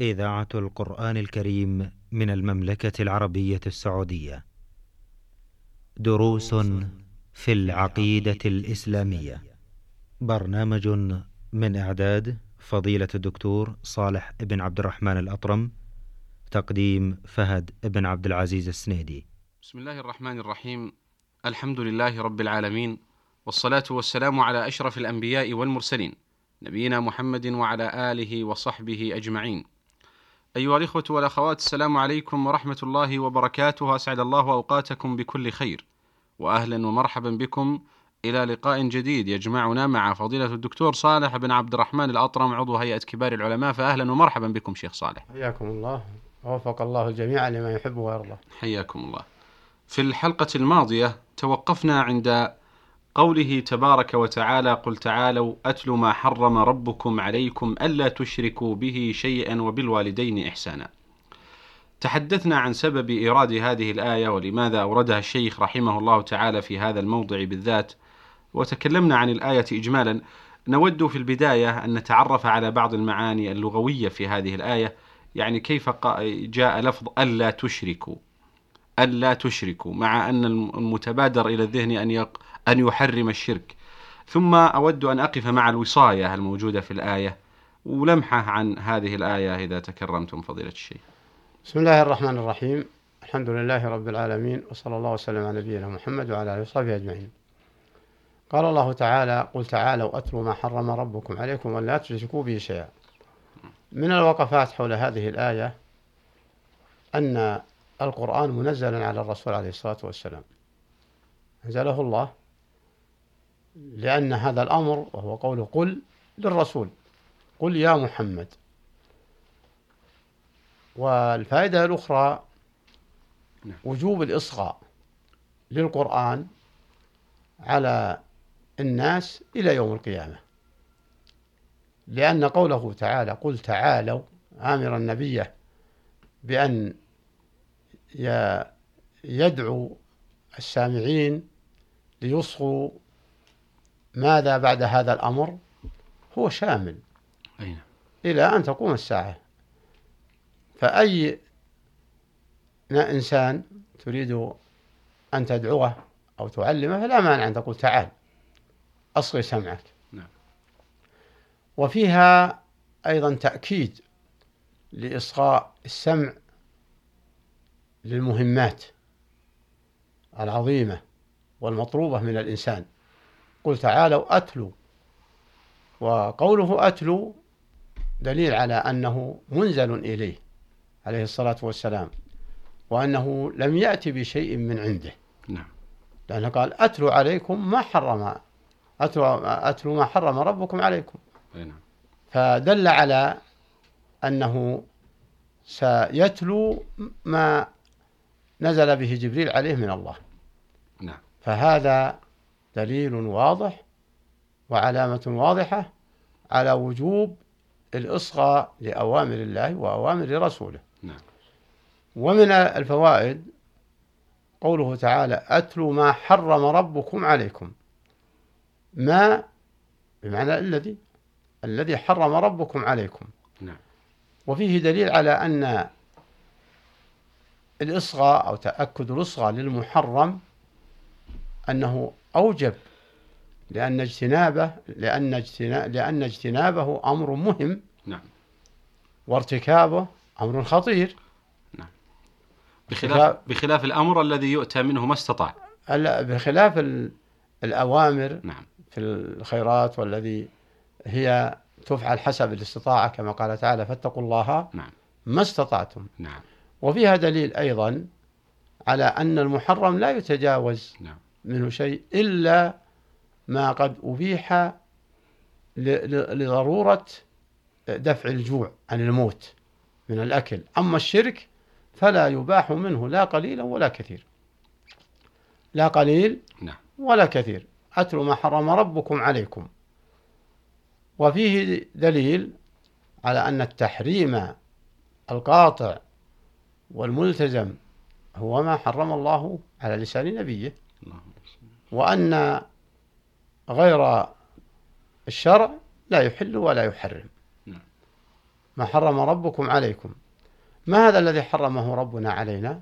إذاعة القرآن الكريم من المملكة العربية السعودية. دروس في العقيدة الإسلامية. برنامج من إعداد فضيلة الدكتور صالح بن عبد الرحمن الأطرم. تقديم فهد بن عبد العزيز السنيدي. بسم الله الرحمن الرحيم. الحمد لله رب العالمين والصلاة والسلام على أشرف الأنبياء والمرسلين نبينا محمد وعلى آله وصحبه أجمعين. أيها الإخوة والأخوات السلام عليكم ورحمة الله وبركاته. أسعد الله أوقاتكم بكل خير. وأهلا ومرحبا بكم. إلى لقاء جديد يجمعنا مع فضيلة الدكتور صالح بن عبد الرحمن الأطرم عضو هيئة كبار العلماء. فأهلا ومرحبا بكم شيخ صالح. حياكم الله. ووفق الله الجميع لما يحب ويرضى. حياكم الله. في الحلقة الماضية توقفنا عند قوله تبارك وتعالى قل تعالوا أتل ما حرم ربكم عليكم ألا تشركوا به شيئا وبالوالدين إحسانا. تحدثنا عن سبب إيراد هذه الآية ولماذا أوردها الشيخ رحمه الله تعالى في هذا الموضع بالذات وتكلمنا عن الآية إجمالا. نود في البداية أن نتعرف على بعض المعاني اللغوية في هذه الآية يعني كيف جاء لفظ ألا تشركوا. ألا تشركوا مع أن المتبادر إلى الذهن أن يق أن يحرم الشرك. ثم أود أن أقف مع الوصاية الموجودة في الآية ولمحة عن هذه الآية إذا تكرمتم فضيلة الشيخ. بسم الله الرحمن الرحيم. الحمد لله رب العالمين وصلى الله وسلم على نبينا محمد وعلى آله وصحبه أجمعين. قال الله تعالى قل تعالوا أتلوا ما حرم ربكم عليكم ولا تشركوا به شيئا. من الوقفات حول هذه الآية أن القرآن منزل على الرسول عليه الصلاة والسلام. أنزله الله لأن هذا الأمر وهو قوله قل للرسول. قل يا محمد. والفائدة الأخرى نعم. وجوب الإصغاء للقرآن على الناس إلى يوم القيامة. لأن قوله تعالى قل تعالوا آمرا نبيه بأن يدعو السامعين ليصغوا ماذا بعد هذا الأمر؟ هو شامل. أين؟ إلى أن تقوم الساعة. فأي إنسان تريد أن تدعوه أو تعلمه فلا مانع أن تقول تعال أصغي سمعك. نعم. وفيها أيضا تأكيد لإصغاء السمع للمهمات العظيمة والمطلوبة من الإنسان. قل تعالوا أتلوا وقوله أتلو دليل على أنه منزل إليه عليه الصلاة والسلام وأنه لم يأتي بشيء من عنده. نعم. لأنه قال أتلو عليكم ما حرم أتلو, أتلو ما حرم ربكم عليكم. نعم. فدل على أنه سيتلو ما نزل به جبريل عليه من الله. نعم. فهذا دليل واضح وعلامة واضحة على وجوب الإصغاء لأوامر الله وأوامر رسوله. نعم. ومن الفوائد قوله تعالى أتلوا ما حرم ربكم عليكم. ما بمعنى الذي؟ الذي حرم ربكم عليكم. نعم. وفيه دليل على أن الإصغاء أو تأكد الإصغاء للمحرم أنه أوجب. لأن اجتنابه لأن اجتناب لأن اجتنابه أمر مهم. نعم. وارتكابه أمر خطير. بخلاف بخلاف الأمر الذي يؤتى منه ما استطاع. بخلاف ال- الأوامر نعم. في الخيرات والذي هي تفعل حسب الاستطاعة كما قال تعالى فاتقوا الله نعم. ما استطعتم. نعم. وفيها دليل أيضا على أن المحرم لا يتجاوز نعم. منه شيء إلا ما قد أبيح لضرورة دفع الجوع عن الموت من الأكل. أما الشرك فلا يباح منه لا قليلا ولا كثير. لا قليل نعم. ولا كثير. أتلوا ما حرم ربكم عليكم. وفيه دليل على أن التحريم القاطع والملتزم هو ما حرم الله على لسان نبيه. وأن غير الشرع لا يحل ولا يحرم. نعم. ما حرم ربكم عليكم. ما هذا الذي حرمه ربنا علينا؟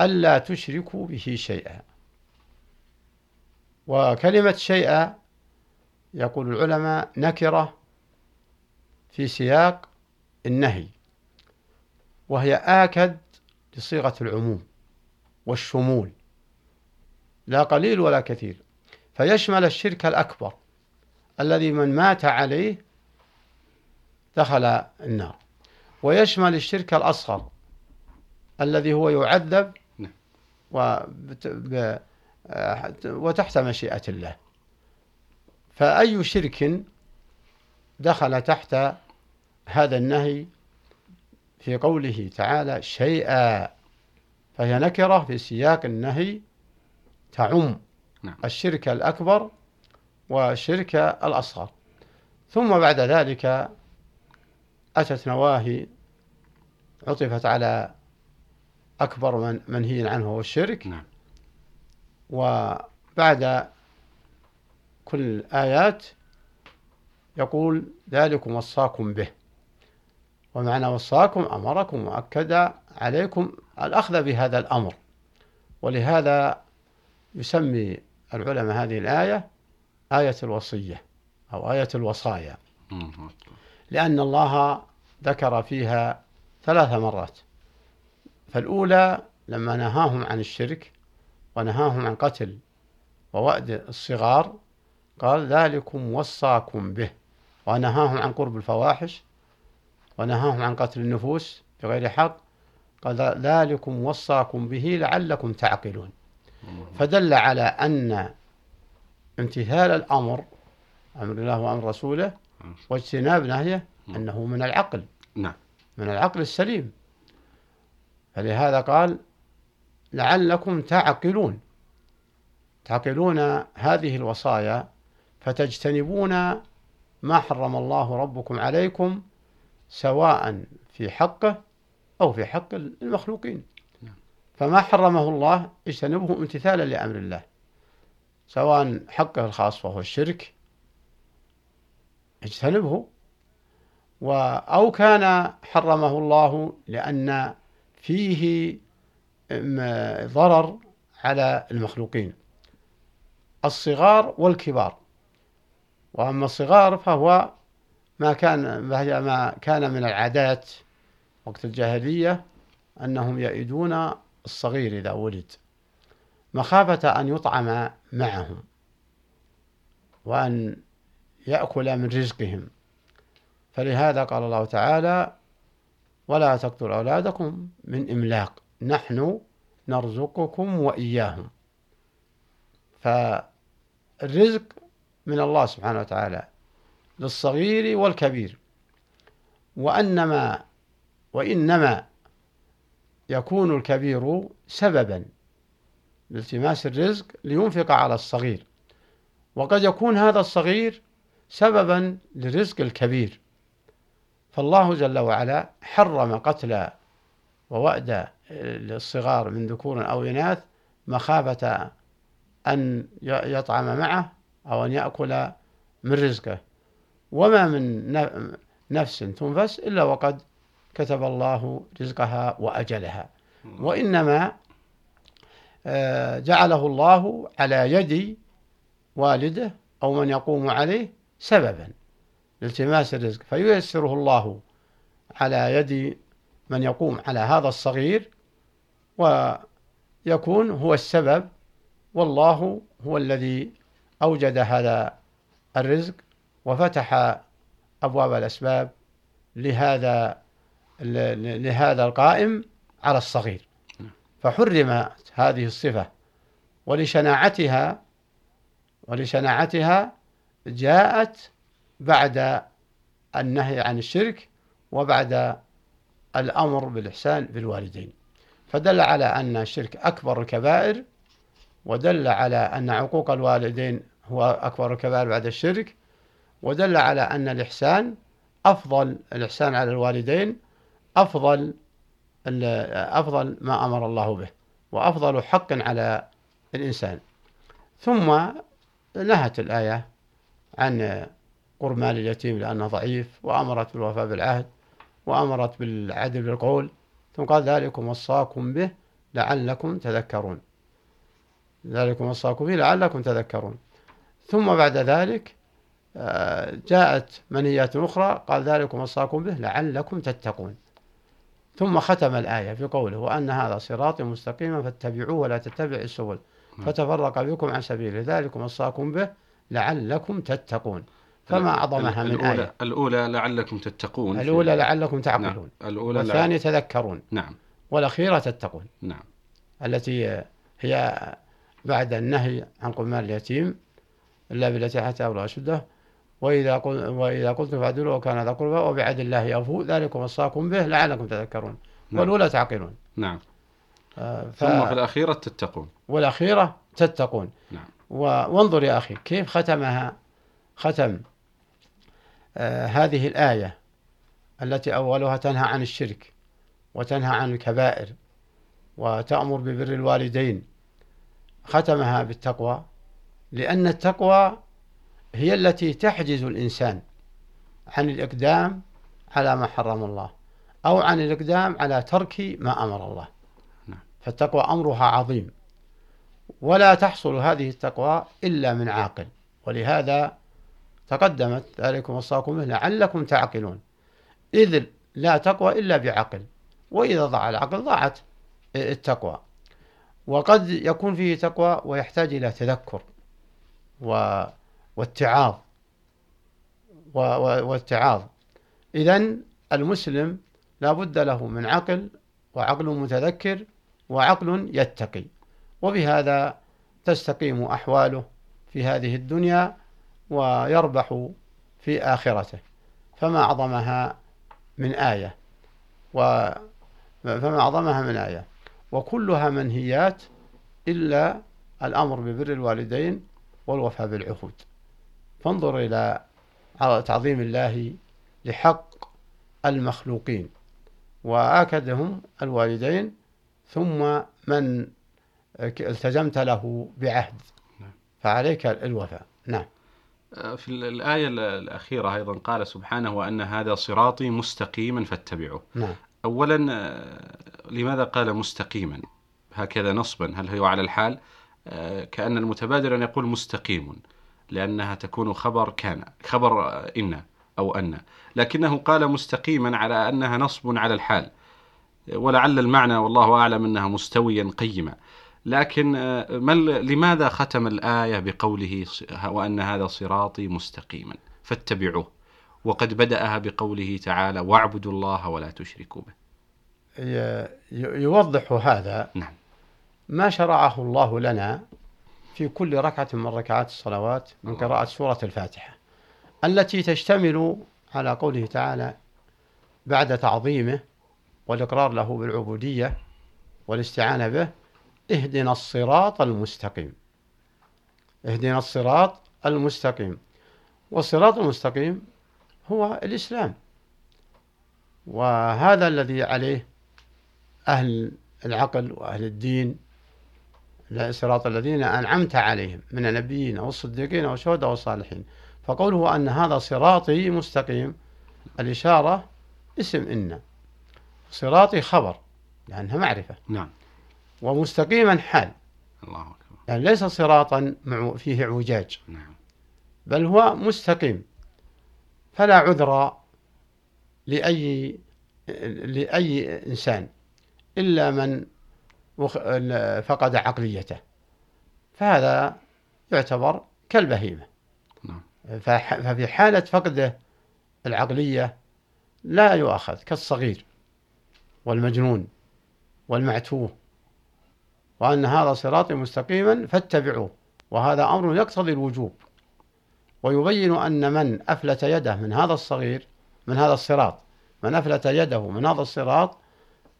ألا تشركوا به شيئا. وكلمة شيئا يقول العلماء نكرة في سياق النهي وهي آكد لصيغة العموم والشمول. لا قليل ولا كثير. فيشمل الشرك الأكبر الذي من مات عليه دخل النار. ويشمل الشرك الأصغر الذي هو يعذب نعم. وتحت مشيئة الله. فأي شرك دخل تحت هذا النهي في قوله تعالى شيئا فهي نكرة في سياق النهي تعم نعم. الشرك الأكبر والشرك الأصغر ثم بعد ذلك أتت نواهي عطفت على أكبر من منهي عنه هو الشرك نعم. وبعد كل الآيات يقول ذلكم وصاكم به ومعنى وصاكم أمركم وأكد عليكم الأخذ بهذا الأمر ولهذا يسمي العلماء هذه الآية آية الوصية أو آية الوصايا. لأن الله ذكر فيها ثلاث مرات. فالأولى لما نهاهم عن الشرك ونهاهم عن قتل ووأد الصغار قال ذلكم وصاكم به. ونهاهم عن قرب الفواحش ونهاهم عن قتل النفوس بغير حق قال ذلكم وصاكم به لعلكم تعقلون. فدل على أن امتثال الأمر أمر الله وأمر رسوله واجتناب نهيه أنه من العقل. نعم. من العقل السليم. فلهذا قال لعلكم تعقلون. تعقلون هذه الوصايا فتجتنبون ما حرم الله ربكم عليكم سواء في حقه أو في حق المخلوقين. فما حرمه الله اجتنبه امتثالا لأمر الله سواء حقه الخاص وهو الشرك اجتنبه و أو كان حرمه الله لأن فيه ضرر على المخلوقين الصغار والكبار. وأما الصغار فهو ما كان ما كان من العادات وقت الجاهلية أنهم يئدون الصغير إذا ولد مخافة أن يطعم معهم وأن يأكل من رزقهم. فلهذا قال الله تعالى ولا تقتلوا أولادكم من إملاق نحن نرزقكم وإياهم. فالرزق من الله سبحانه وتعالى للصغير والكبير. وأنما وإنما يكون الكبير سببا لالتماس الرزق لينفق على الصغير. وقد يكون هذا الصغير سببا لرزق الكبير. فالله جل وعلا حرم قتل ووأد الصغار من ذكور أو إناث مخافة أن يطعم معه أو أن يأكل من رزقه. وما من نفس تنفس إلا وقد كتب الله رزقها وأجلها. وإنما آه، جعله الله على يد والده أو من يقوم عليه سببا لالتماس الرزق. فييسره الله على يد من يقوم على هذا الصغير ويكون هو السبب والله هو الذي أوجد هذا الرزق وفتح أبواب الأسباب لهذا لهذا القائم على الصغير. فحرمت هذه الصفة ولشناعتها ولشناعتها جاءت بعد النهي عن الشرك وبعد الأمر بالإحسان بالوالدين فدل على أن الشرك أكبر الكبائر ودل على أن عقوق الوالدين هو أكبر الكبائر بعد الشرك ودل على أن الإحسان أفضل الإحسان على الوالدين أفضل أفضل ما أمر الله به وأفضل حق على الإنسان. ثم نهت الآية عن قرب مال اليتيم لأنه ضعيف وأمرت بالوفاء بالعهد وأمرت بالعدل بالقول ثم قال ذلكم وصاكم به لعلكم تذكرون. ذلكم وصاكم به لعلكم تذكرون. ثم بعد ذلك آه، جاءت منهيات أخرى قال ذلكم وصاكم به لعلكم تتقون. ثم ختم الآية في قوله وأن هذا صراطي مستقيما فاتبعوه ولا تتبعوا السبل. نعم. فتفرق بكم عن سبيله ذلكم وصاكم به لعلكم تتقون. فما أعظمها من الأولى آية؟ الأولى لعلكم تتقون الأولى لعلكم تعقلون. نعم. الأولى والثانية تذكرون. نعم. والأخيرة تتقون. نعم. التي هي بعد النهي عن قمار اليتيم إلا بالتي حتى أبلغ أشده. وإذا قل وإذا قلتم فعدلوا وكان ذا قربى وبعد الله أوفوا ذلكم وصاكم به لعلكم تذكرون. نعم. والأولى تعقلون. نعم. آه ف... ثم في الأخيرة تتقون. والأخيرة تتقون. نعم. و... وانظر يا أخي كيف ختمها ختم آه هذه الآية التي أولها تنهى عن الشرك وتنهى عن الكبائر وتأمر ببر الوالدين. ختمها بالتقوى لأن التقوى هي التي تحجز الإنسان عن الإقدام على ما حرم الله أو عن الإقدام على ترك ما أمر الله. نعم. فالتقوى أمرها عظيم. ولا تحصل هذه التقوى إلا من عاقل. ولهذا تقدمت ذلكم وصاكم به لعلكم تعقلون. إذ لا تقوى إلا بعقل وإذا ضاع العقل ضاعت التقوى. وقد يكون فيه تقوى ويحتاج إلى تذكر. و واتعاظ واتعاظ إذا المسلم لا بد له من عقل وعقل متذكر وعقل يتقي. وبهذا تستقيم أحواله في هذه الدنيا ويربح في آخرته. فما أعظمها من آية. و فما أعظمها من آية. وكلها منهيات إلا الأمر ببر الوالدين والوفاء بالعهود. فانظر إلى تعظيم الله لحق المخلوقين وآكدهم الوالدين ثم من التزمت له بعهد. نعم. فعليك الوفاء. نعم. آه، في الآية الأخيرة أيضا قال سبحانه وأن هذا صراطي مستقيما فاتبعوه. نعم. أولا آه، لماذا قال مستقيما؟ هكذا نصبا. هل هو على الحال؟ آه، كأن المتبادر أن يقول مستقيم. لأنها تكون خبر كان خبر إن أو أن. لكنه قال مستقيما على أنها نصب على الحال. ولعل المعنى والله أعلم أنها مستويا قيما. لكن آه، لماذا ختم الآية بقوله وأن هذا صراطي مستقيما؟ فاتبعوه. وقد بدأها بقوله تعالى واعبدوا الله ولا تشركوا به. يوضح هذا. نعم. ما شرعه الله لنا في كل ركعة من ركعات الصلوات من قراءة سورة الفاتحة التي تشتمل على قوله تعالى بعد تعظيمه والإقرار له بالعبودية والاستعانة به اهدنا الصراط المستقيم. اهدنا الصراط المستقيم. والصراط المستقيم هو الإسلام. وهذا الذي عليه أهل العقل وأهل الدين صراط الذين أنعمت عليهم من النبيين والصديقين والشهداء والصالحين فقوله أن هذا صراطي مستقيم الإشارة اسم إن. صراطي خبر لأنها معرفة. نعم. ومستقيما حال. الله أكبر. يعني ليس صراطا فيه اعوجاج. نعم. بل هو مستقيم. فلا عذر لأي لأي إنسان إلا من فقد عقليته. فهذا يعتبر كالبهيمة. نعم. ففي حالة فقده العقلية لا يؤخذ كالصغير والمجنون والمعتوه. وأن هذا صراطي مستقيما فاتبعوه. وهذا أمر يقتضي الوجوب. ويبين أن من أفلت يده من هذا الصغير من هذا الصراط من أفلت يده من هذا الصراط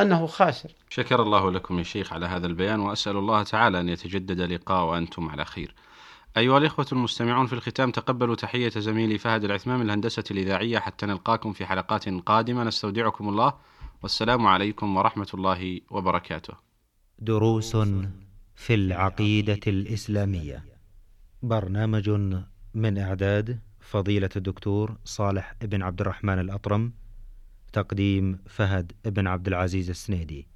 أنه خاسر. شكر الله لكم يا شيخ على هذا البيان وأسأل الله تعالى أن يتجدد لقاء وأنتم على خير. أيها الإخوة المستمعون في الختام تقبلوا تحية زميلي فهد العثمان من الهندسة الإذاعية حتى نلقاكم في حلقات قادمة. نستودعكم الله. والسلام عليكم ورحمة الله وبركاته. دروس في العقيدة الإسلامية. برنامج من إعداد فضيلة الدكتور صالح بن عبد الرحمن الأطرم. تقديم فهد بن عبد العزيز السنيدي.